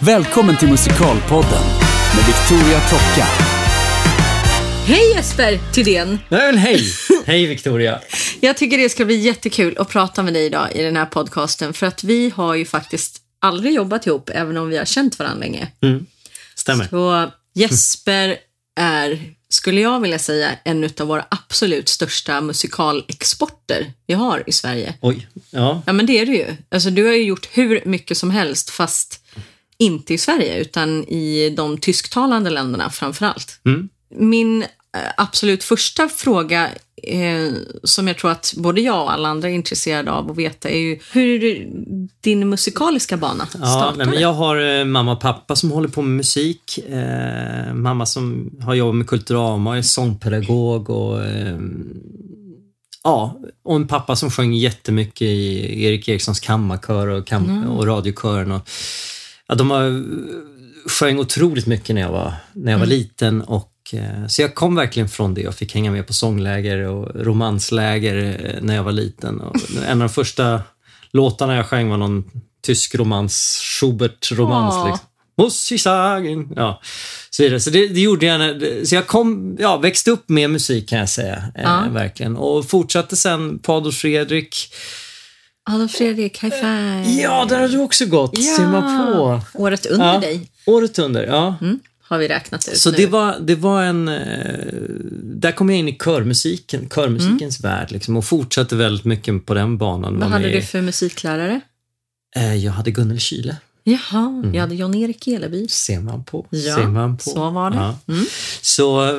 Välkommen till Musikalpodden med Victoria Tocka. Hej Jesper Thydén! Nej men hej! Hej Victoria! Jag tycker det ska bli jättekul att prata med dig idag i den här podcasten för att vi har ju faktiskt aldrig jobbat ihop även om vi har känt varandra länge. Mm. Stämmer. Så Jesper är, skulle jag vilja säga, en av våra absolut största musikalexporter vi har i Sverige. Oj. Ja. Ja men det är du ju. Alltså du har ju gjort hur mycket som helst fast inte i Sverige utan i de tysktalande länderna framför allt. Mm. Min eh, absolut första fråga eh, som jag tror att både jag och alla andra är intresserade av att veta är ju hur din musikaliska bana Ja, startade. nej, men jag har eh, mamma och pappa som håller på med musik. Eh, mamma som har jobbat med Kulturama är sångpedagog och eh, Ja, och en pappa som sjöng jättemycket i Erik Erikssons kammarkör och, kam- och radiokören. Och, ja, de har, sjöng otroligt mycket när jag var, när jag var liten. Och, eh, så jag kom verkligen från det och fick hänga med på sångläger och romansläger eh, när jag var liten. Och en av de första låtarna jag sjöng var någon tysk romans, Schubert-romans. Åh. Liksom. Muss ich sagen. Ja, så vidare. Så det, det gjorde jag. när- Så jag kom, ja, växte upp med musik kan jag säga. Eh, Ja. verkligen. Och fortsatte sen på Adolf Fredrik. Adolf Fredrik, high five. Ja, där har du också gått. Ser man på. Året under Ja. dig Året under, ja. mm, har vi räknat ut Så nu. det var, det var en... Eh, där kom jag in i körmusiken, körmusikens värld liksom, och fortsatte väldigt mycket på den banan. Vad hade du för musiklärare? Eh, jag hade Gunnel Kyle. Jaha, jag hade Jan-Erik Eleby. Ser man på. Ja, ser man på. så var det. Ja. Mm. Så, eh,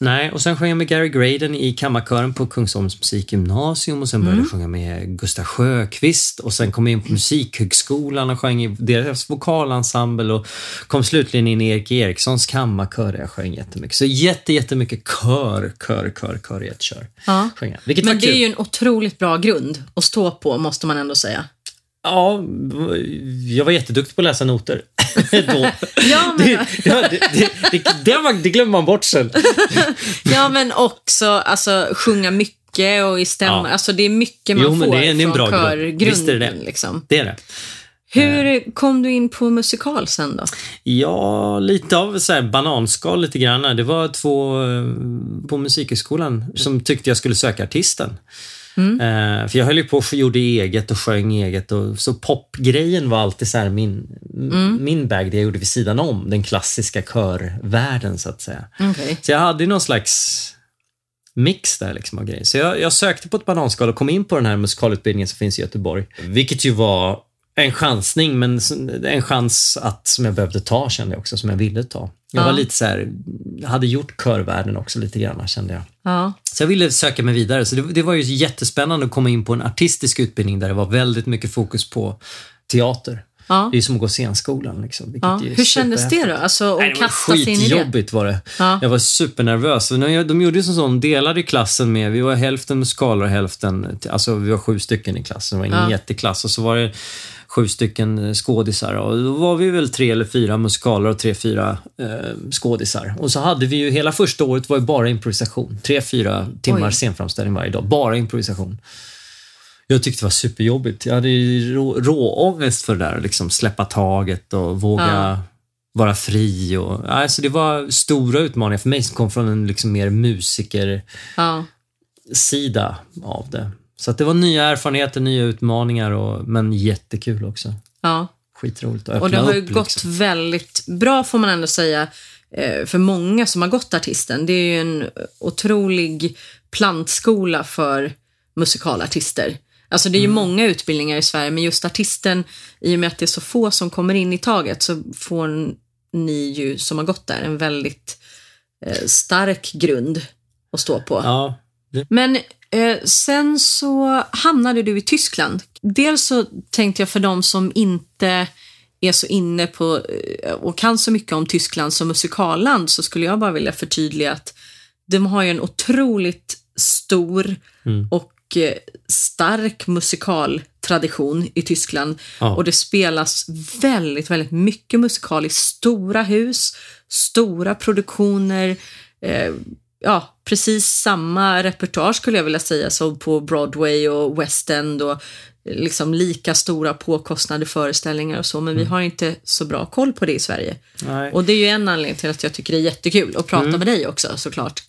nej, och sen sjöng jag med Gary Graden i kammarkören på Kungsholms musikgymnasium och sen började Mm. jag sjunga med Gustaf Sjökvist och sen kom jag in på Musikhögskolan och sjöng i deras vokalensemble och kom slutligen in i Erik Erikssons kammarkör där jag sjöng jättemycket. Så jätte, jättemycket kör, kör, kör, kör i ett kör. Ja. Sjöng jag. Vilket Men var det kul. är ju en otroligt bra grund att stå på, måste man ändå säga. Ja, jag var jätteduktig på att läsa noter. Då. Ja, men, Det, ja, det, det, det, glömmer man bort sen. ja, men också alltså, sjunga mycket och i stämma. Ja. Alltså, det är mycket man Jo, får det är från bra grund. körgrunden. Visst är det det. Liksom. Det är det. Hur kom du in på musikal sen då? Ja, lite av så här bananskal lite grann. Det var två eh, på Musikhögskolan som tyckte jag skulle söka artisten. Eh, för jag höll ju på och gjorde eget och sjöng eget. Och, så popgrejen var alltid så min, min bag, det jag gjorde vid sidan om. Den klassiska körvärlden så att säga. Okej. Så jag hade någon slags mix där liksom av grejer. Så jag, jag sökte på ett bananskal och kom in på den här musikalutbildningen som finns i Göteborg. Vilket ju var en chansning, men en chans att, som jag behövde ta kände jag också, som jag ville ta. Jag Ja. var lite så här, hade gjort körvärlden också lite grann kände jag. Ja. Så jag ville söka mig vidare. Så det, det var ju jättespännande att komma in på en artistisk utbildning där det var väldigt mycket fokus på teater. Ja. Det är som att gå scenskolan. Liksom, Ja. Hur kändes det då? Alltså, Nej, det var skitjobbigt var det. Ja. Jag var supernervös. De gjorde som så, de delade klassen med, vi var hälften musikaler och hälften, alltså vi var sju stycken i klassen, det var ingen Ja. jätteklass. Och så var det sju stycken skådisar och då var vi väl tre eller fyra musikaler och tre, fyra eh, skådisar. Och så hade vi ju, hela första året var ju bara improvisation. Tre, fyra timmar Oj. scenframställning varje dag, bara improvisation. Jag tyckte det var superjobbigt. Jag hade ju rå, råångest för det där, liksom släppa taget och våga Ja. vara fri. Och, alltså det var stora utmaningar för mig som kom från en liksom mer musikersida Ja. av det. Så det var nya erfarenheter, nya utmaningar, och, men jättekul också. ja. Skitroligt att öppna Och det har ju upp. gått liksom. väldigt bra får man ändå säga eh, för många som har gått artisten. Det är ju en otrolig plantskola för musikalartister. Alltså det är ju Mm. många utbildningar i Sverige men just artisten, i och med att det är så få som kommer in i taget så får ni ju som har gått där en väldigt eh, stark grund att stå på. Ja, det, Men sen så hamnade du i Tyskland. Dels så tänkte jag för de som inte är så inne på eh, och kan så mycket om Tyskland som musikalland så skulle jag bara vilja förtydliga att de har ju en otroligt stor Mm. och eh, stark musikaltradition i Tyskland. Ja. Och det spelas väldigt, väldigt mycket musikal i stora hus, stora produktioner. Eh, ja, precis samma repertoar skulle jag vilja säga som på Broadway och West End och liksom lika stora påkostnade föreställningar och så, men vi har inte så bra koll på det i Sverige. Nej. Och det är ju en anledning till att jag tycker det är jättekul att prata med dig också såklart.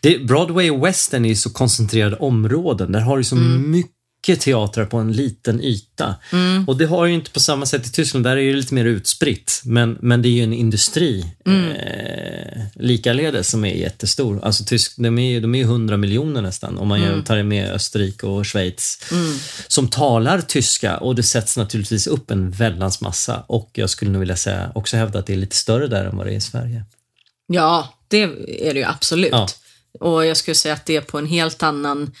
Det, Broadway och West End är ju så koncentrerade områden. Där har du så mycket teatrar på en liten yta. Och det har ju inte på samma sätt i Tyskland. Där är det lite mer utspritt. Men, men det är ju en industri eh, likaledes som är jättestor. Alltså tysk, de är ju de är ju 100 miljoner nästan om man mm. tar med Österrike och Schweiz. Som talar tyska och det sätts naturligtvis upp en väldans massa. Och jag skulle nog vilja säga också hävda att det är lite större där än vad det är i Sverige. Ja, det är det ju absolut. Ja. Och jag skulle säga att det är på en helt annan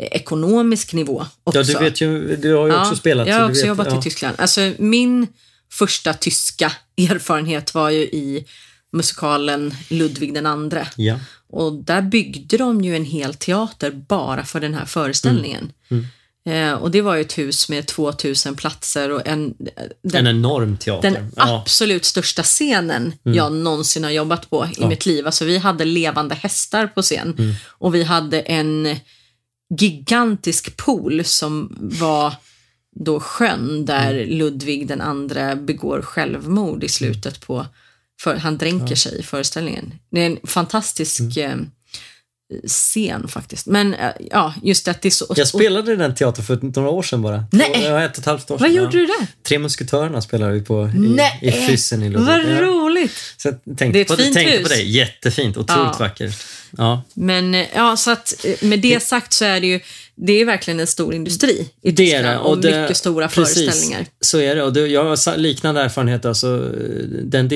ekonomisk nivå också. Ja, du vet ju, du har ju också spelat. Jag har också vet, jobbat ja. i Tyskland. Alltså, min första tyska erfarenhet var ju i musikalen Ludvig den andre. Ja. Och där byggde de ju en hel teater bara för den här föreställningen. Mm. Eh, och det var ju ett hus med 2000 platser och en, den, En enorm teater. den ja. Mm. absolut största scenen jag någonsin har jobbat på i mitt liv. Alltså vi hade levande hästar på scen Mm. och vi hade en gigantisk pool som var då sjön där Mm. Ludvig den andra begår självmord i slutet på, för han dränker sig i föreställningen. Det är en fantastisk Mm. Scen faktiskt. Men eh, ja, just att det är så... Jag spelade i den teatern för några år sedan bara. Nej! Ja, ett och ett halvt år Vad sedan. gjorde ja. du där? Tre musketörerna spelade vi på i, Nej! i Fyssen i Ludvig. Vad roligt! Så jag tänkte, Det är ett på, fint tänkte hus. på det. Jättefint. Otroligt Ja. vackert. Ja. Men eh, ja, så att eh, med det sagt så är det ju, det är verkligen en stor industri i Det är det. och, det- mycket stora precis, föreställningar. Så är det. Och det, jag har liknande erfarenhet. Alltså, den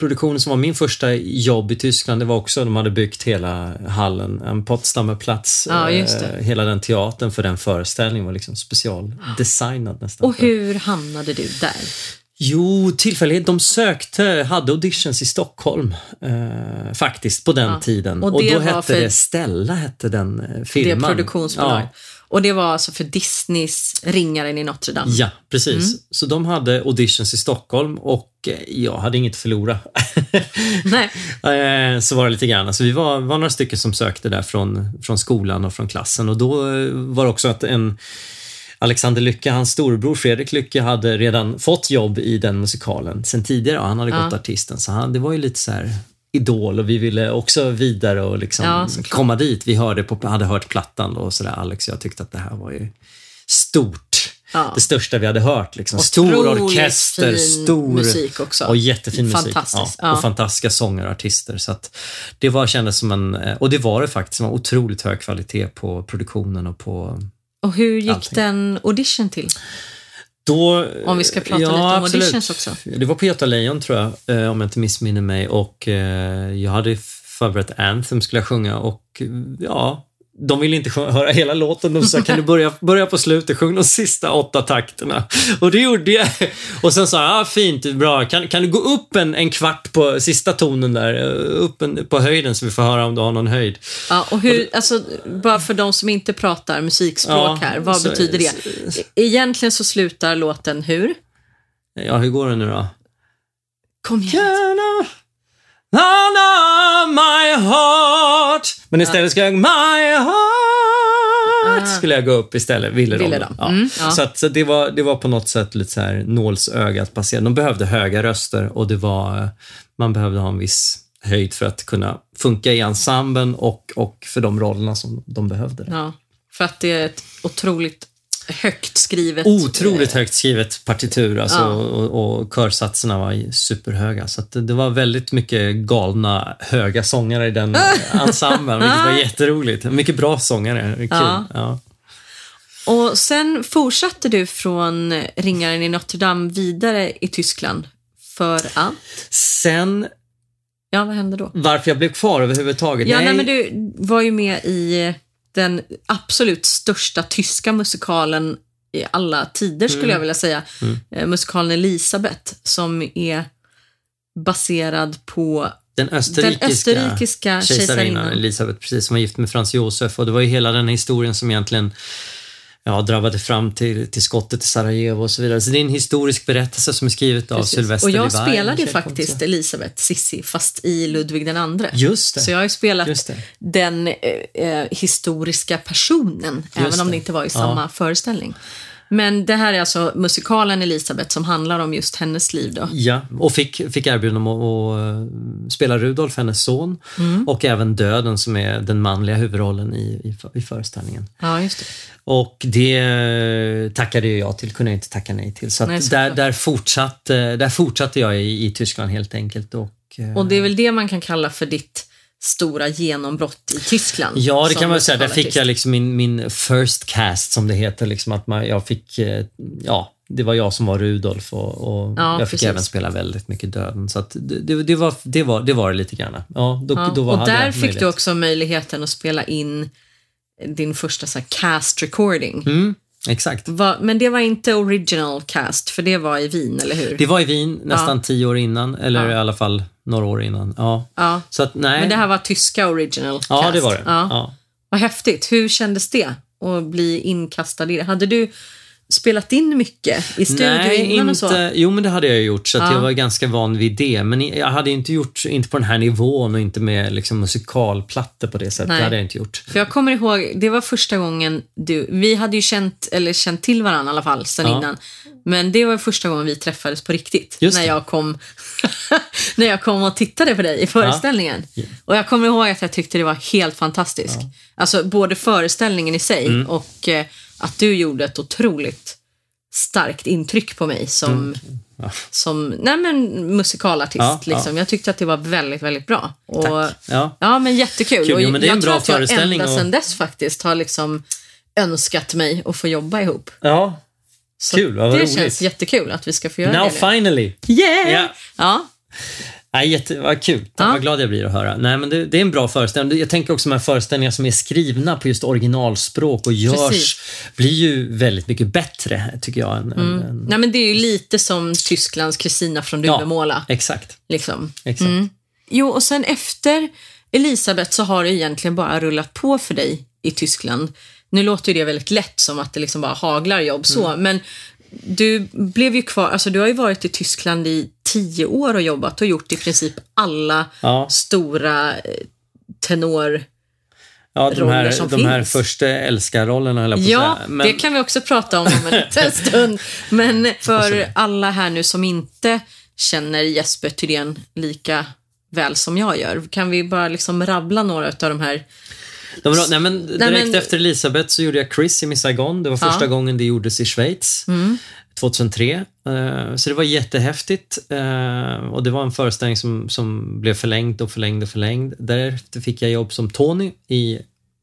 Disney-produktionen som var min första jobb i Tyskland, det var också, de hade byggt hela hallen, en Potsdamer plats. Ja, det. eh, Hela den teatern för den föreställningen var liksom specialdesignad nästan. Och hur hamnade du där? Jo, tillfällighet. De sökte, hade auditions i Stockholm eh, faktiskt på den Ja. tiden. Och Och, det då hette det Stella, hette den eh, Det firman. produktionsbolaget. Ja, Och det var alltså för Disneys Ringaren i Notre Dame. ja, precis. Mm. Så de hade auditions i Stockholm och eh, jag hade inget att förlora. Nej. Eh, så var det lite grann. Alltså vi var, var några stycken som sökte där från, från skolan och från klassen och då eh, var det också att en Alexander Lycke, hans storebror Fredrik Lycke, hade redan fått jobb i den musikalen sen tidigare. och Han hade Ja. gått artisten, så han, det var ju lite så här idol och vi ville också vidare och liksom Ja, komma dit. Vi hörde på, hade hört plattan då och sådär. Alex och jag tyckte att det här var ju stort. Ja. Det största vi hade hört. Liksom. Stor orkester, stor musik också. och jättefin musik. Ja. Och fantastiska sångare och artister. Så det var, kändes som en, eh, och det var det faktiskt, var otroligt hög kvalitet på produktionen och på Och hur gick Allting. den audition till? Då, Om vi ska prata ja, lite om absolut. auditions också. Det var på Göta Lejon tror jag, eh, om jag inte missminner mig. Och eh, jag hade förberett Anthem skulle jag sjunga och eh, ja, de ville inte höra hela låten. De sa, kan du börja, börja på slutet, sjung de sista åtta takterna. Och det gjorde jag. Och sen sa jag, ah, fint, bra. Kan, kan du gå upp en, en kvart på sista tonen där, eh, upp en, på höjden så vi får höra om du har någon höjd. Ja, och hur, alltså, bara för de som inte pratar musikspråk Ja, här, vad så- betyder det? så- Egentligen så slutar låten hur? Ja, hur går det nu då? Kom igen. Nana, my heart. Men istället ska jag my heart. Ah. Skulle jag gå upp istället, ville, Ville de. de. Ja. Mm, ja. Så, att, så det, var, det var på något sätt lite så här nålsögat passerat. De behövde höga röster och det var, man behövde ha en viss höjd för att kunna funka i ensemblen och, och för de rollerna som de behövde. Ja, för att det är ett otroligt högt skrivet... Otroligt högt skrivet partitur alltså, Ja. och, och körsatserna var superhöga. Så det, var väldigt mycket galna, höga sångare i den ensemblen, vilket var jätteroligt. Mycket bra sångare, kul. Ja. Ja. Och sen fortsatte du från Ringaren i Notre Dame vidare i Tyskland för att... Sen, Ja, vad hände då? varför jag blev kvar överhuvudtaget? Ja, nej, men du var ju med i den absolut största tyska musikalen i alla tider, skulle Mm. jag vilja säga. Eh, Musikalen Elisabeth, som är baserad på den österrikiska, den österrikiska kejsarinnan kejsarinnan. Elisabeth, precis, som var gift med Frans Josef. Och det var ju hela den historien som egentligen ja, drabbade fram till, till skottet i Sarajevo och så vidare. Så det är en historisk berättelse som är skrivet av Precis. Sylvester Och jag Levine, spelade faktiskt Elisabeth Sissi fast i Ludvig den andre. Just det. Så jag har ju spelat Just den eh, eh, historiska personen, även om det. inte var i Ja. samma föreställning. Men det här är alltså musikalen Elisabeth som handlar om just hennes liv då. Ja, och fick, fick erbjudande om att, att eh, spela Rudolf, hennes son, Mm. och även Döden som är den manliga huvudrollen i, i, i föreställningen. Ja, just det. Och det tackade jag till, kunde jag inte tacka nej till. Så, Nej, där, såklart. där, fortsatte, där fortsatte jag i, i Tyskland helt enkelt. Och, eh, Och det är väl det man kan kalla för ditt stora genombrott i Tyskland. Ja, det kan man säga. Där fick jag liksom min, min first cast som det heter. Liksom att man, jag fick, eh, ja, det var jag som var Rudolf och, och Ja, jag fick precis. även spela väldigt mycket Döden. Så det, det, var, det, var, det var det lite grann. Ja, då, Ja, då var, och där fick möjlighet. du också möjligheten att spela in din första så här, cast recording. Mm, exakt. Va, men det var inte original cast, för det var i Wien, eller hur? Det var i Wien nästan tio år innan, eller Ja. i alla fall några år innan. Ja. Ja. Så att, nej. Men det här var tyska original cast. ja, det var det. Ja. Ja. Vad häftigt. Hur kändes det att bli inkastad i det? Hade du spelat in mycket i studio Nej, innan inte. och så? Jo, men det hade jag gjort, så Ja. jag var ganska van vid det. Men jag hade inte gjort, inte på den här nivån och inte med liksom, musikalplattor på det sättet. Nej. Det hade jag inte gjort. För jag kommer ihåg, det var första gången du, vi hade ju känt, eller känt till varandra i alla fall sen Ja. innan. Men det var första gången vi träffades på riktigt. Just när det. jag kom när jag kom och tittade på dig i föreställningen. Ja. Och jag kommer ihåg att jag tyckte det var helt fantastiskt. Alltså både föreställningen i sig Mm. och eh, att du gjorde ett otroligt starkt intryck på mig som, Mm. Ja. som nej men, musikalartist. Ja, ja. liksom. Jag tyckte att det var väldigt, väldigt bra. Och, Tack. Ja. Ja, men jättekul. Kul, jo, men det är jag en tror bra att jag ända och- sedan dess faktiskt har liksom önskat mig att få jobba ihop. ja. Så Kul, vad det roligt. känns jättekul att vi ska få göra Now det nu. finally! Yeah! Ja. Ja. Nej, jätte, vad kul. Ja. Vad glad jag blir att höra. Nej, men det, det är en bra föreställning. Jag tänker också de här föreställningar som är skrivna på just originalspråk och görs, Precis. blir ju väldigt mycket bättre, tycker jag. Än, än, än, Nej, men det är ju lite som Tysklands Kristina från Ja. Duvemåla. exakt. Liksom. exakt. Jo, och sen efter Elisabeth så har det egentligen bara rullat på för dig i Tyskland. Nu låter ju det väldigt lätt som att det liksom bara haglar jobb så, Mm. men du blev ju kvar, alltså du har ju varit i Tyskland i tio år och jobbat och gjort i princip alla Ja. stora eh, tenor... Ja, de här, som de här finns. första älskarrollerna höll jag på att Ja, säga. Men, det kan vi också prata om om en liten stund. Men för alla här nu som inte känner Jesper Thydén lika väl som jag gör, kan vi bara liksom rabbla några av de här de, nej, men direkt men- efter Elisabeth så gjorde jag Chris i Miss Saigon. Det var första Ja. Mm. gången det gjordes i Schweiz. 2003. Eh, Så det var jättehäftigt. Eh, Och det var en föreställning som, som blev förlängd och förlängd och förlängd. Därefter fick jag jobb som Tony i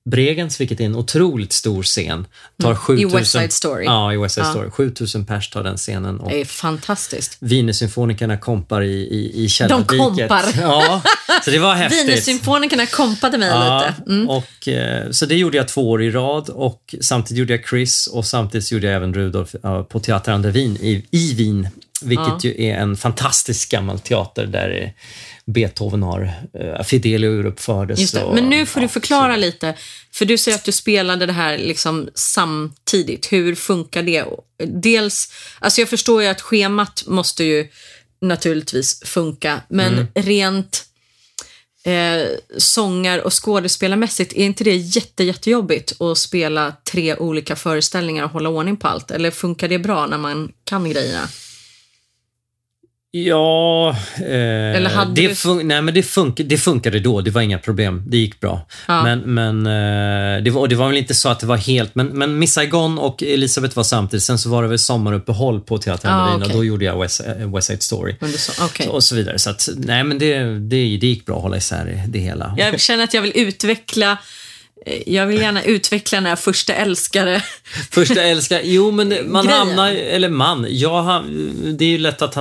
Bregenz, vilket är en otroligt stor scen. Tar 7000, Mm. West Side Story. Ja, i West Side Ja. Story. 7000 pers tar den scenen. Och Det är fantastiskt. Wienersymfonikerna kompar i, i, i källardiket. kompar. Ja, så det var häftigt. Wienersymfonikerna kompade mig Ja, lite. Mm. och, eh, så det gjorde jag två år i rad och samtidigt gjorde jag Chris och samtidigt gjorde jag även Rudolf på Teater an der Wien i, i Wien. Vilket ju är en fantastisk gammal teater där eh, Beethoven har, eh, Fidelio uruppfördes. Just det. och- Men nu får du ja, förklara lite. För du säger att du spelade det här liksom samtidigt. Hur funkar det? Dels, alltså jag förstår ju att schemat måste ju naturligtvis funka, men Mm. rent eh, sångar och skådespelarmässigt, är inte det jätte, jättejobbigt att spela tre olika föreställningar och hålla ordning på allt? Eller funkar det bra när man kan grejerna? Ja, eh, hade det, du- fun- nej, men det, fun- det funkade då. Det var inga problem. Det gick bra. Ja. Men, men eh, det, var, det var väl inte så att det var helt... Men, men Miss Saigon och Elisabeth var samtidigt. Sen så var det väl sommaruppehåll på Teatern Ah, okej. och då gjorde jag West, eh, West Side Story. Så, okej. Och så vidare. Så att, nej, men det, det, det gick bra att hålla isär det hela. Jag känner att jag vill utveckla jag vill gärna utveckla den här första älskare. Första älskar, jo men man Grejen. hamnar, eller man, jag, det är ju lätt att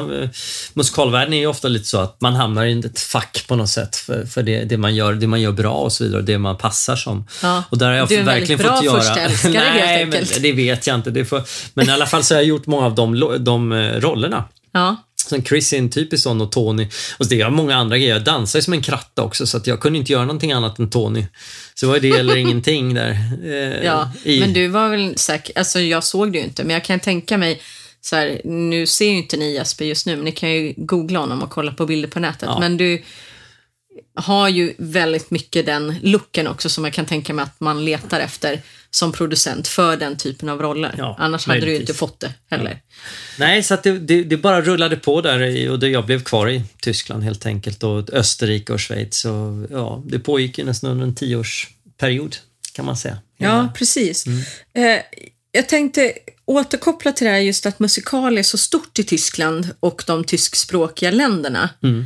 musikalvärlden är ju ofta lite så att man hamnar i ett fack på något sätt för, för det, det man gör, det man gör bra och så vidare, det man passar som. Ja, och där har jag du är en verkligen väldigt bra fått göra. första älskare, Nej, helt enkelt. men det vet jag inte. Det får, men i alla fall så har jag gjort många av de, de eh, rollerna. Ja. Sen Chris är en typisk sån och Tony. Och det är många andra grejer. Jag dansar som en kratta också så att jag kunde inte göra någonting annat än Tony. Så var det eller ingenting där. Eh, Ja, i, men du var väl säkert, alltså jag såg det ju inte, men jag kan tänka mig så här, nu ser ju inte ni Jesper just nu, men ni kan ju googla honom och kolla på bilder på nätet. Ja. Men du har ju väldigt mycket den looken också som jag kan tänka mig att man letar efter som producent för den typen av roller. Ja, Annars hade du möjligtvis. inte fått det heller. Nej, så det, det, det bara rullade på där och det, jag blev kvar i Tyskland helt enkelt och Österrike och Schweiz. Och, ja, det pågick ju nästan under en tioårsperiod kan man säga. Ja, precis. Mm. Eh, jag tänkte återkoppla till det här just att musikal är så stort i Tyskland och de tyskspråkiga länderna. Mm.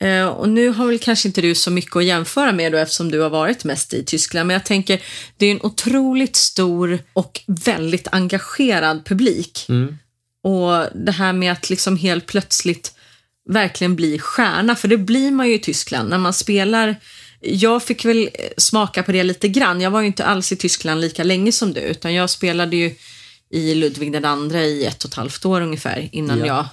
Eh, och nu har väl kanske inte du så mycket att jämföra med då eftersom du har varit mest i Tyskland, men jag tänker det är en otroligt stor och väldigt engagerad publik. Mm. Och det här med att liksom helt plötsligt verkligen bli stjärna, för det blir man ju i Tyskland när man spelar. Jag fick väl eh, smaka på det lite grann. Jag var ju inte alls i Tyskland lika länge som du, utan jag spelade ju i Ludvig den andra i ett och ett halvt år ungefär innan Ja. jag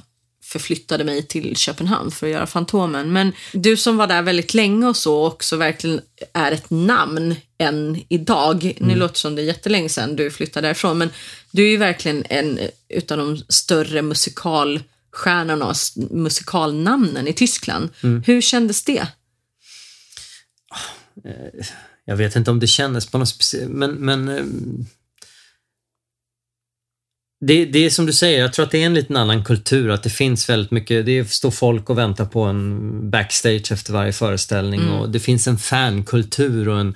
förflyttade mig till Köpenhamn för att göra Fantomen. Men du som var där väldigt länge och så också verkligen är ett namn än idag. Nu låter som det är jättelänge sedan du flyttade därifrån, men du är ju verkligen en utav de större musikalstjärnorna musikalnamnen i Tyskland. Hur kändes det? Jag vet inte om det kändes på något speciellt, men, men ehm, det, det är som du säger, jag tror att det är en liten annan kultur, att det finns väldigt mycket, det står folk och väntar på en backstage efter varje föreställning och det finns en fankultur och en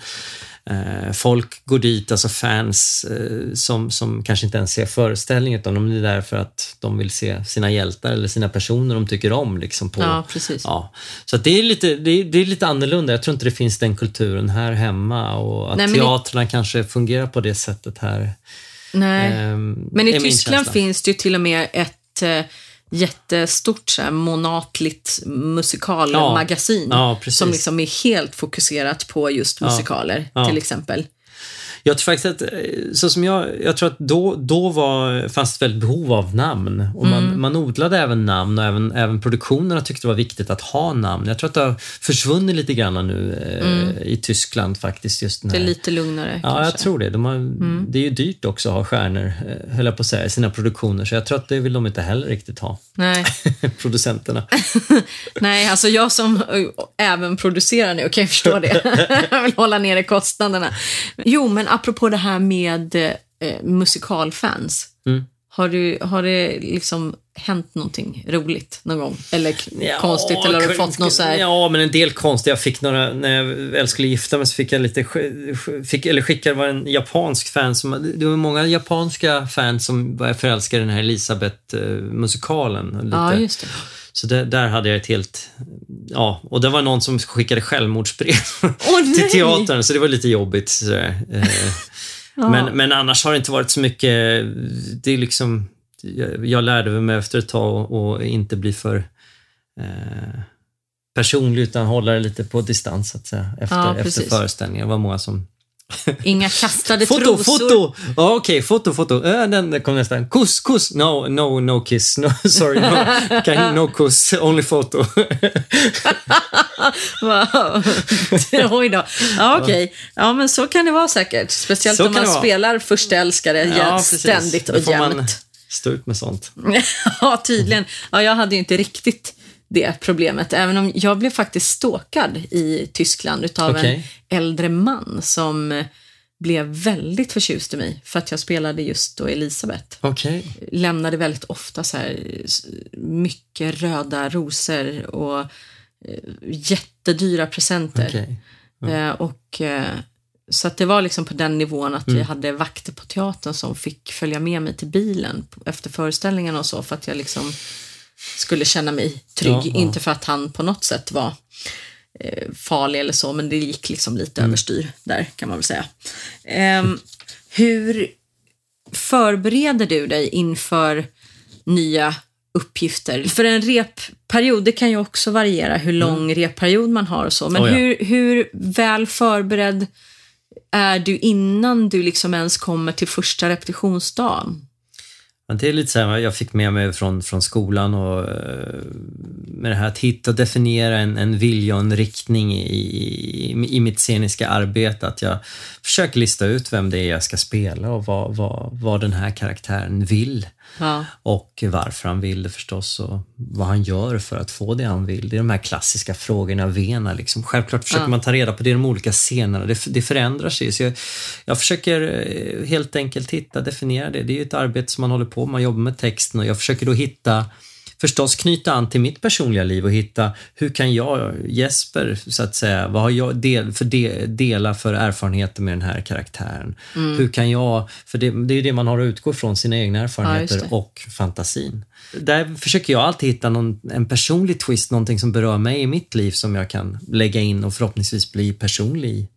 eh, Folk går dit, alltså fans eh, som, som kanske inte ens ser föreställningen utan de är där för att de vill se sina hjältar eller sina personer de tycker om. Liksom på, Ja, precis. Ja, så det, är lite, det, är, det är lite annorlunda. Jag tror inte det finns den kulturen här hemma och att Nej, teatrarna kanske fungerar på det sättet här. Nej. ehm, Men i Tyskland finns det ju till och med ett eh, jättestort så här, monatligt musikalmagasin Ja, precis. som liksom är helt fokuserat på just musikaler Ja. till exempel. Jag tror faktiskt att, eh, så som jag, jag tror att då, då var, fanns ett väldigt behov av namn. Och Mm. man, man odlade även namn och även, även produktionerna tyckte det var viktigt att ha namn. Jag tror att det har försvunnit lite grann nu eh, i Tyskland faktiskt. Just den Mm. Det är lite lugnare Ja, kanske. jag tror det. De har, Mm. Det är ju dyrt också att ha stjärnor, eh, höll jag på att säga, i sina produktioner. Så jag tror att det vill de inte heller riktigt ha, Nej. producenterna. Nej, alltså jag som eh, även producerar nu kan ju förstå det. jag vill hålla nere kostnaderna. Jo, men apropå det här med eh, musikalfans. Mm. Har, du, har det liksom hänt någonting roligt någon gång? Eller Ja, konstigt? Eller har du fått något så här... Ja, men en del konst. Jag fick några, när jag väl skulle gifta mig så fick jag lite, fick, eller skickade var en japansk fan som, det var många japanska fans som var förälskade i den här Elisabeth-musikalen. lite. Ja, just det. Så där, där hade jag ett helt, ja, och det var någon som skickade självmordsbrev Åh, till teatern, så det var lite jobbigt. Sådär. Eh, Ja. men, men annars har det inte varit så mycket, det är liksom, jag, jag lärde mig efter ett tag och inte bli för eh, personlig utan hålla det lite på distans så att säga, efter, Ja, efter precis. föreställningar. Det var många som Inga kastade Foto, trosor. foto! Ja, Okej, foto, foto. Äh, den kom nästan. Kuss, kuss. No, no, no kiss. No, sorry, no, can, no kuss. Only photo. Wow. Oj då. Ja, okej. Ja, men så kan det vara säkert. Speciellt Så om man spelar första älskare Ja, ständigt och jämt. stå ut med sånt. ja, tydligen. Ja, jag hade ju inte riktigt det problemet, även om jag blev faktiskt stalkad i Tyskland utav Okej. en äldre man som blev väldigt förtjust i mig för att jag spelade just då Elisabeth. Okej. Lämnade väldigt ofta så här mycket röda rosor och eh, jättedyra presenter. Okej. Eh, och, eh, så att det var liksom på den nivån att Mm. vi hade vakter på teatern som fick följa med mig till bilen efter föreställningen och så för att jag liksom skulle känna mig trygg. Ja, ja. Inte för att han på något sätt var eh, farlig eller så, men det gick liksom lite Mm. överstyr där kan man väl säga. Ehm, hur förbereder du dig inför nya uppgifter? För en repperiod, det kan ju också variera hur lång repperiod man har och så, men Mm. Oh ja. hur, hur väl förberedd är du innan du liksom ens kommer till första repetitionsdagen? Men det är lite så här, jag fick med mig från, från skolan och eh, med det här att hitta och definiera en, en vilja och en riktning i, i, i mitt sceniska arbete. Att jag försöker lista ut vem det är jag ska spela och vad, vad, vad den här karaktären vill. Ja. Och varför han vill det förstås och vad han gör för att få det han vill. Det är de här klassiska frågorna, vena liksom. Självklart försöker Ja. man ta reda på det i de olika scenerna. Det, det förändrar sig. Så jag, jag försöker eh, helt enkelt hitta, definiera det. Det är ju ett arbete som man håller på med. Man jobbar med texten och jag försöker då hitta förstås knyta an till mitt personliga liv och hitta hur kan jag, Jesper, så att säga, vad har jag del, för de, dela för erfarenheter med den här karaktären? Hur kan jag, för det, det är ju det man har att utgå från, sina egna erfarenheter det. och fantasin. Där försöker jag alltid hitta någon, en personlig twist, någonting som berör mig i mitt liv som jag kan lägga in och förhoppningsvis bli personlig i.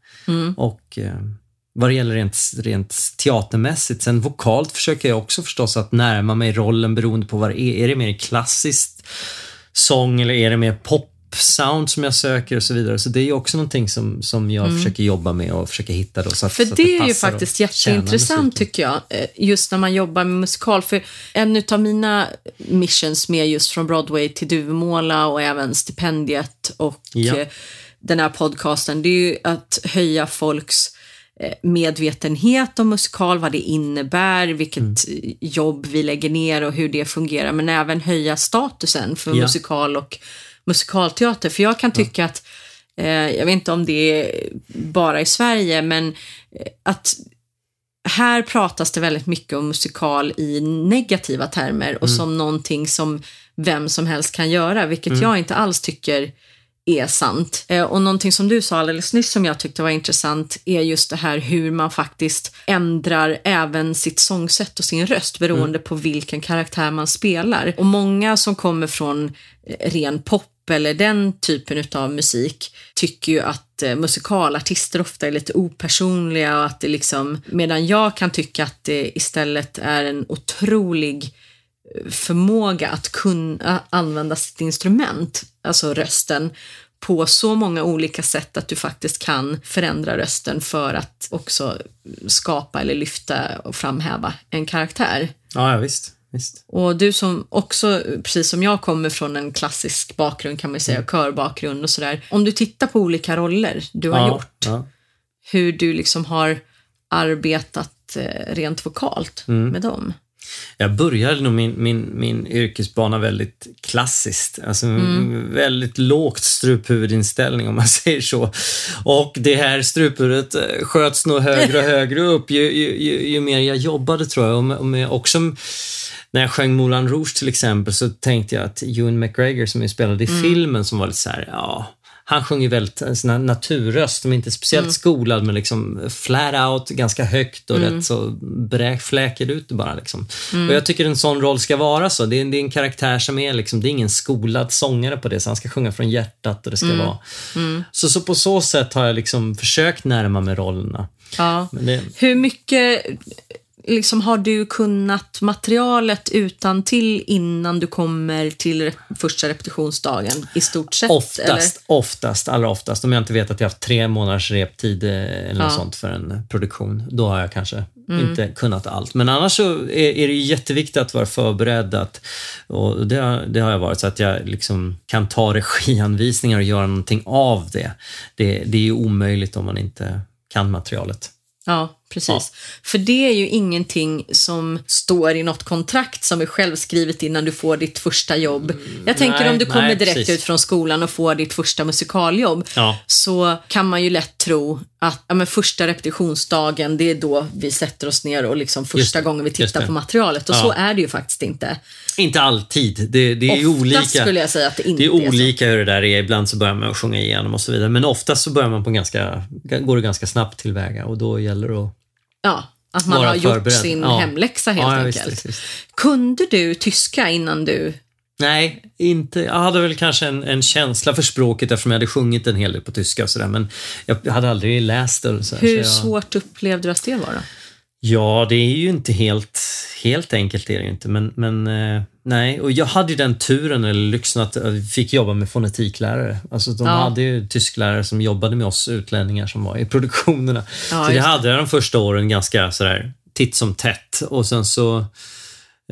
Och eh, vad det gäller rent, rent teatermässigt, sen vokalt försöker jag också förstås att närma mig rollen beroende på vad det är. Är det mer klassiskt sång eller är det mer pop-sound som jag söker och så vidare. Så det är ju också någonting som, som jag försöker jobba med och försöka hitta då. Så att, För så att det är ju faktiskt jätteintressant tycker jag, eh, just när man jobbar med musikal. För en av mina missions med just från Broadway till Duvemåla och även stipendiet och Ja. eh, den här podcasten, det är ju att höja folks medvetenhet om musikal, vad det innebär, vilket Mm. eh, jobb vi lägger ner och hur det fungerar, men även höja statusen för Ja. musikal och musikalteater. För jag kan tycka att, eh, jag vet inte om det är bara i Sverige, men eh, att här pratas det väldigt mycket om musikal i negativa termer och som någonting som vem som helst kan göra, vilket jag inte alls tycker är sant. Eh, och någonting som du sa alldeles nyss som jag tyckte var intressant är just det här hur man faktiskt ändrar även sitt sångsätt och sin röst beroende på vilken karaktär man spelar. Och många som kommer från eh, ren pop eller den typen av musik tycker ju att eh, musikalartister ofta är lite opersonliga och att det liksom, medan jag kan tycka att det istället är en otrolig förmåga att kunna använda sitt instrument, alltså rösten, på så många olika sätt att du faktiskt kan förändra rösten för att också skapa eller lyfta och framhäva en karaktär. Ja, ja visst. visst. Och du som också, precis som jag, kommer från en klassisk bakgrund kan man ju säga, Mm. körbakgrund och sådär. Om du tittar på olika roller du har ja, gjort, Ja. hur du liksom har arbetat eh, rent vokalt Mm. med dem. Jag började nog min, min, min yrkesbana väldigt klassiskt. Alltså väldigt lågt struphuvudinställning om man säger så. Och det här struphuvudet eh, sköts nog högre och högre upp ju, ju, ju, ju mer jag jobbade tror jag. Och med, och med också när jag sjöng Moulin Rouge till exempel så tänkte jag att Ewan McGregor som jag spelade i filmen som var lite så här, ja, han sjunger väldigt en sån naturröst, som inte är speciellt skolad men liksom flat out, ganska högt och rätt så bräk, fläker ut det bara. Liksom. Och jag tycker en sån roll ska vara så. Det är, det är en karaktär som är liksom, det är ingen skolad sångare på det, så han ska sjunga från hjärtat och det ska vara. Så, så på så sätt har jag liksom försökt närma mig rollerna. Ja. Det, Hur mycket liksom, har du kunnat materialet utan till innan du kommer till första repetitionsdagen i stort sett? Oftast, oftast, allra oftast. Om jag inte vet att jag har haft tre månaders reptid eh, eller något Ja. sånt för en produktion, då har jag kanske inte kunnat allt. Men annars så är, är det jätteviktigt att vara förberedd. Att, och det, har- det har jag varit, så att jag liksom kan ta regianvisningar och göra någonting av det. Det, det är ju omöjligt om man inte kan materialet. Ja, precis. För det är ju ingenting som står i något kontrakt som är självskrivet innan du får ditt första jobb. Jag tänker nej, om du kommer nej, direkt precis. ut från skolan och får ditt första musikaljobb Ja. så kan man ju lätt tro att ja, men första repetitionsdagen, det är då vi sätter oss ner och liksom första det, gången vi tittar på materialet. Och Ja. så är det ju faktiskt inte. Inte alltid. Det, det är Oftast olika. skulle jag säga att det inte Det är olika hur det där är. Ibland så börjar man att sjunga igenom och så vidare. Men oftast så börjar man på ganska, går det ganska snabbt tillväga och då gäller det att Ja, att man Vara har gjort förberedd. sin Ja. hemläxa helt Ja, enkelt. visst, visst. Kunde du tyska innan du... Nej, inte. Jag hade väl kanske en, en känsla för språket eftersom jag hade sjungit en hel del på tyska och sådär. Men jag hade aldrig läst det. Så, Hur så jag, svårt upplevde du att det var då? Ja, det är ju inte helt, helt enkelt är det ju inte. Men, men eh, nej, och jag hade ju den turen eller lyxen att jag fick jobba med fonetiklärare. Alltså de Ja. hade ju tysklärare som jobbade med oss utlänningar som var i produktionerna. Ja, så det det. hade jag de första åren ganska sådär titt som tätt och sen så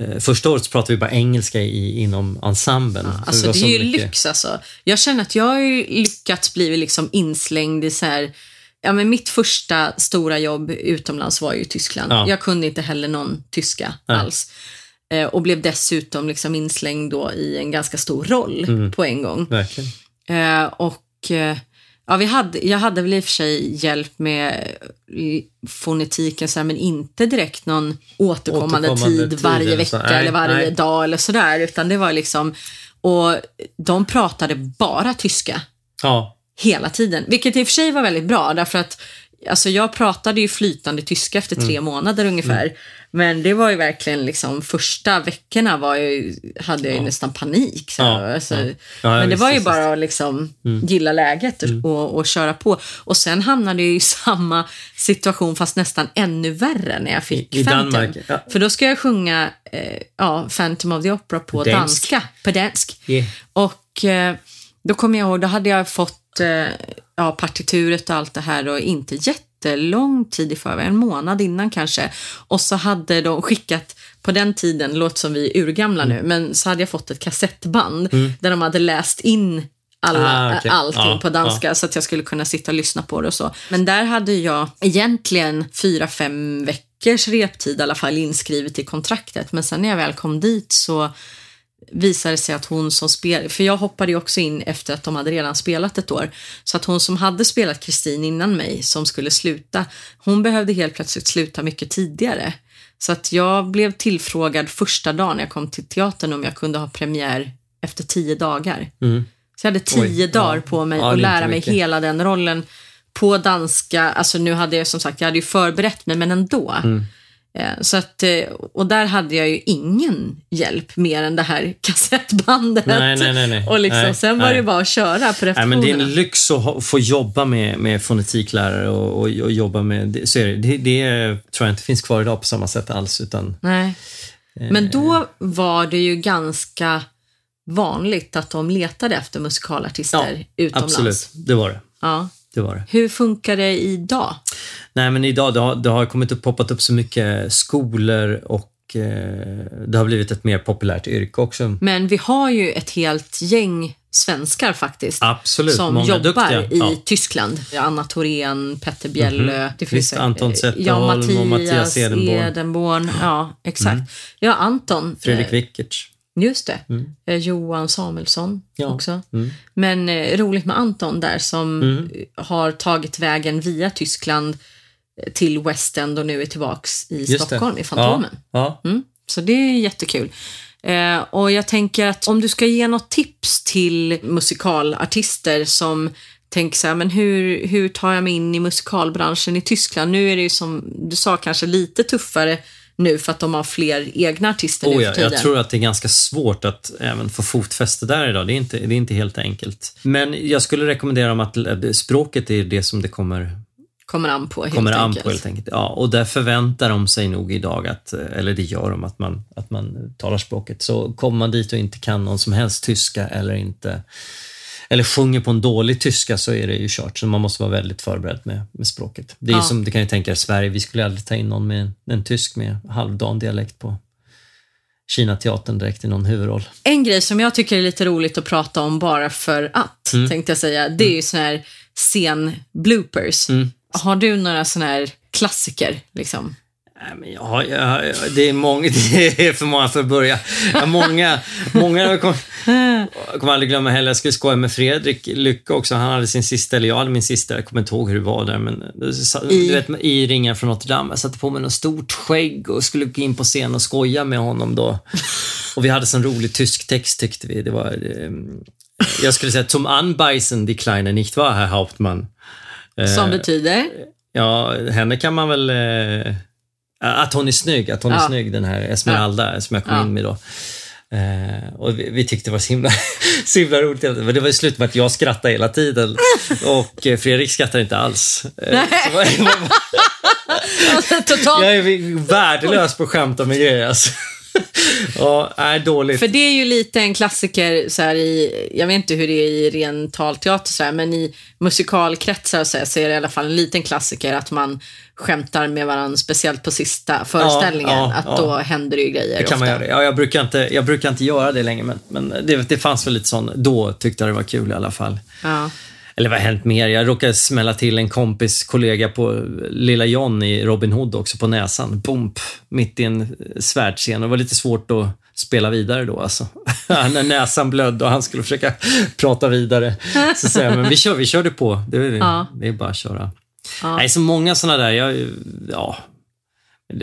eh, första året så pratade vi bara engelska i, inom ensemblen. För Alltså det så är ju mycket- lyx alltså. Jag känner att jag har ju lyckats bli liksom inslängd i så här, ja men mitt första stora jobb utomlands var ju i Tyskland. Ja. Jag kunde inte heller någon tyska Nej. alls. Eh, och blev dessutom liksom inslängd då i en ganska stor roll Mm. på en gång. Eh, och eh, ja, vi hade, jag hade väl i och för sig hjälp med eh, fonetiken, så här, men inte direkt någon återkommande, Återkommande tid tid varje eller vecka. Nej, eller varje nej. dag eller sådär. Utan det var liksom, och de pratade bara tyska Ja, hela tiden. Vilket i och för sig var väldigt bra därför att Alltså jag pratade ju flytande tyska efter tre Mm. månader ungefär. Men det var ju verkligen liksom första veckorna var jag, hade jag ju nästan panik. Så, Ja, alltså, ja. Ja, men det visst, var ju visst, bara att liksom Mm. gilla läget och, och köra på. Och sen hamnade jag i samma situation fast nästan ännu värre när jag fick I- i Phantom. Ja. För då ska jag sjunga eh, ja, Phantom of the Opera på Dansk. danska, på dansk. Yeah. Och eh, då kommer jag ihåg, då hade jag fått ja, partituret och allt det här och inte jättelång tid i förväg, en månad innan kanske. Och så hade de skickat, på den tiden, låt som vi är urgamla Mm. nu, men så hade jag fått ett kassettband där de hade läst in alla, Ah, okej. allting Ja, på danska så att jag skulle kunna sitta och lyssna på det och så. Men där hade jag egentligen fyra, fem veckors reptid i alla fall inskrivet i kontraktet. Men sen när jag väl kom dit så visade sig att hon som spelade, för jag hoppade ju också in efter att de hade redan spelat ett år, så att hon som hade spelat Kristin innan mig, som skulle sluta, hon behövde helt plötsligt sluta mycket tidigare. Så att jag blev tillfrågad första dagen jag kom till teatern om jag kunde ha premiär efter tio dagar. Mm. Så jag hade tio Oj, dagar ja. på mig Ja, att är lära mig mycket. hela den rollen på danska. Alltså nu hade jag som sagt, jag hade ju förberett mig, men ändå. Mm. Eh, Så att, eh, och där hade jag ju ingen hjälp mer än det här kassettbandet. Nej, nej, nej. Och liksom, sen var det bara att köra på Nej, men det är en repetitionerna. lyx att ha, få jobba med, med fonetiklärare och, och, och jobba med... Så är det. Det, det tror jag inte finns kvar idag på samma sätt alls. Utan, Nej. Eh. Men då var det ju ganska vanligt att de letade efter musikalartister utomlands. absolut. Det var det. Ja. Det, var det. Hur funkar det idag? Nej, men idag det har det har kommit upp, poppat upp så mycket skolor och eh, det har blivit ett mer populärt yrke också. Men vi har ju ett helt gäng svenskar faktiskt. Absolut, som många jobbar duktiga. i Ja. Tyskland. Anna Thorén, Petter Bjällö. Det Visst, säkert- Anton ja, Zetterholm och Mattias Edenborn. Edenborn. Ja, exakt. Ja, Anton. Fredrik Wickertz. Just det. Eh, Johan Samuelsson Ja. också. Mm. Men eh, roligt med Anton där som Mm. har tagit vägen via Tyskland eh, till West End och nu är tillbaks i Just det. Stockholm, i Fantomen. Ja, ja. Mm, så det är jättekul. Eh, och jag tänker att om du ska ge något tips till musikalartister som tänker så här, men hur, hur tar jag mig in i musikalbranschen i Tyskland? Nu är det ju som du sa kanske lite tuffare nu för att de har fler egna artister nu Oh, för ja, tiden. jag tror att det är ganska svårt att även få fotfäste där idag. Det är inte, det är inte helt enkelt. Men jag skulle rekommendera dem att eh, språket är det som det kommer, Kommer an på helt kommer an enkelt. på helt enkelt. Ja, och där förväntar de sig nog idag att, eh, eller det gör de, att man, att man talar språket. Så kommer man dit och inte kan någon som helst tyska eller inte eller sjunger på en dålig tyska så är det ju kört. Så man måste vara väldigt förberedd med, med språket. Det är Ja. som, det kan ju tänka er, Sverige, vi skulle aldrig ta in någon med en, tysk med halvdan dialekt på Kina-teatern direkt i någon huvudroll. En grej som jag tycker är lite roligt att prata om bara för att, Mm. tänkte jag säga, det är ju sån här scen-bloopers. Mm. Har du några såna här klassiker? Liksom? Nej, men jag, har- jag, har- det, är många, det är för många för att börja. Jag många, många jag kommer, jag kommer aldrig glömma heller. Jag skulle skoja med Fredrik Lycke också. Han hade sin sista, eller jag hade min sista. Jag kommer inte ihåg hur det var där. Men, I? Du vet, i Ringen från Notre Dame. Jag satte på mig något stort skägg och skulle gå in på scen och skoja med honom då. Och vi hade sån rolig tysk text tyckte vi. Det var, eh, jag skulle säga, zum Anbeißen die Kleine, nicht wahr, Herr Hauptmann? Eh, Som betyder? Ja, henne kan man väl... Eh, att hon är snygg, att hon är Ja. snygg, den här Esmeralda som jag kom Ja. in med då. Eh, och vi, vi tyckte det var så himla, så himla roligt. Men det var ju slut med att jag skrattade hela tiden och eh, Fredrik skrattade inte alls. Eh, var- totalt. jag är värdelös på att skämta med grejer. Alltså. Ja, är dåligt. För det är ju lite en klassiker så här i, jag vet inte hur det är i ren talteater så här, men i musikalkretsar så, här, så är det i alla fall en liten klassiker att man skämtar med varandra, speciellt på sista föreställningen, ja, att ja. då händer det ju grejer Det kan man ofta. göra. Ja, jag, brukar inte, jag brukar inte göra det längre, men, men det, det fanns väl lite sån, då tyckte jag det var kul i alla fall. Ja. Eller vad har hänt mer? Jag råkade smälla till en kompis kollega på Lilla John i Robin Hood också på näsan. Bump, mitt i en svärdsscen. Det var lite svårt att spela vidare då alltså. När näsan blödde och han skulle försöka prata vidare. Så säger men vi, kör, vi körde på. Det är, Ja. det är bara att köra. Ja. Nej, så många sådana där. Jag, ja,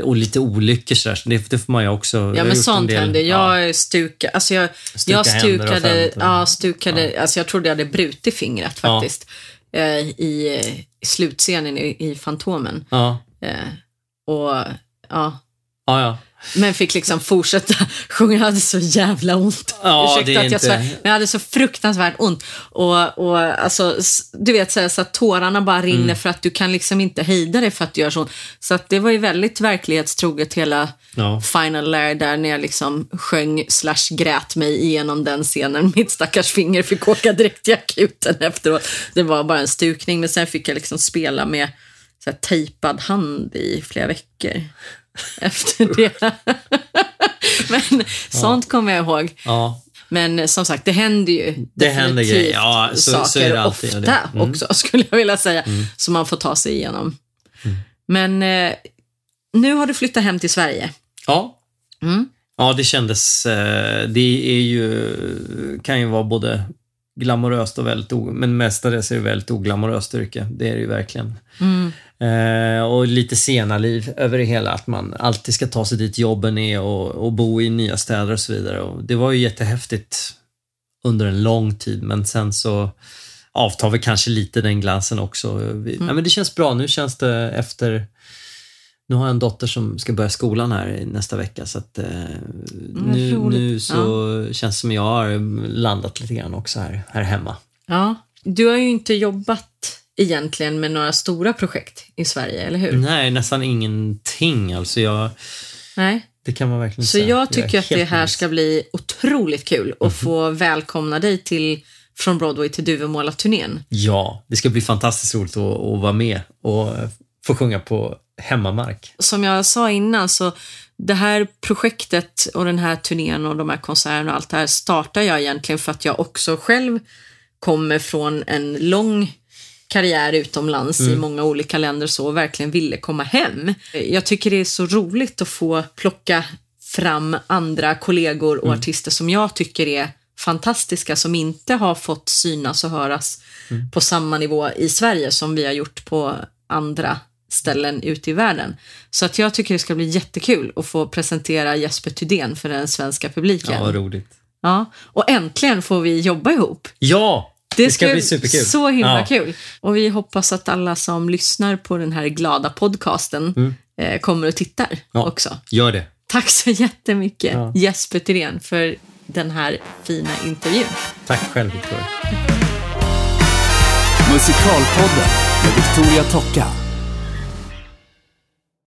och lite olyckor sådär. så Det, det får man ju också. Ja, men sånt del- händer. ja. Jag stukade, alltså jag, Stuka jag stukade, ja, stukade, alltså jag trodde jag hade brutit fingret Ja. faktiskt. Eh, I, i slutscenen i, i Fantomen. Ja, Eh, och ja, ja, ja. Men fick liksom fortsätta sjunga. Jag hade så jävla ont. Ja, Ursäkta det är att jag inte- svär, men jag hade så fruktansvärt ont. Och, och alltså, du vet, så, här, så att tårarna bara rinner Mm. för att du kan liksom inte hejda dig för att du gör så. Så att det var ju väldigt verklighetstroget hela Ja. Final Lair där när jag liksom sjöng slash grät mig igenom den scenen. Mitt stackars finger fick åka direkt till akuten efteråt. Det var bara en stukning, men sen fick jag liksom spela med så här, tejpad hand i flera veckor efter det. men sånt kommer jag ihåg. ja. Men som sagt, det händer ju Det händer grejer. Ja, så- så saker är det alltid, ofta det- mm. också, skulle jag vilja säga, som man får ta sig igenom. Men eh, nu har du flyttat hem till Sverige. Ja. Mm. Ja, det kändes... Eh, det är ju, kan ju vara både glamoröst och väldigt men mestadels är det väldigt oglamoröst yrke. Det är det ju verkligen. Mm. Eh, och lite sena liv över det hela. Att man alltid ska ta sig dit jobben är och, och bo i nya städer och så vidare. Och det var ju jättehäftigt under en lång tid, men sen så avtar vi kanske lite den glansen också. Vi, ja, men det känns bra. Nu känns det efter nu har jag en dotter som ska börja skolan här nästa vecka så att eh, nu, roligt. nu så känns det som jag har landat lite grann också här, här hemma. Ja. Du har ju inte jobbat egentligen med några stora projekt i Sverige, eller hur? Nej, nästan ingenting. Alltså jag, Nej. det kan man verkligen Så säga. jag tycker att det här nöjd. ska bli otroligt kul att få välkomna dig till Från Broadway till Duvemåla-turnén. Ja, det ska bli fantastiskt roligt att, att vara med och få sjunga på hemmamark. Som jag sa innan så det här projektet och den här turnén och de här konserterna och allt det här startar jag egentligen för att jag också själv kommer från en lång karriär utomlands i många olika länder så och verkligen ville komma hem. Jag tycker det är så roligt att få plocka fram andra kollegor och artister som jag tycker är fantastiska som inte har fått synas och höras på samma nivå i Sverige som vi har gjort på andra ställen ute i världen. Så att jag tycker det ska bli jättekul att få presentera Jesper Thydén för den svenska publiken. Ja, vad roligt. Ja, och äntligen får vi jobba ihop. Ja, det, ska bli superkul. Så himla ja. kul. Och vi hoppas att alla som lyssnar på den här glada podcasten eh, kommer och tittar Mm. Ja. också. Gör det. Tack så jättemycket Ja. Jesper Thydén för den här fina intervjun. Tack själv, Victoria. Musikalpodden med Victoria Tocka.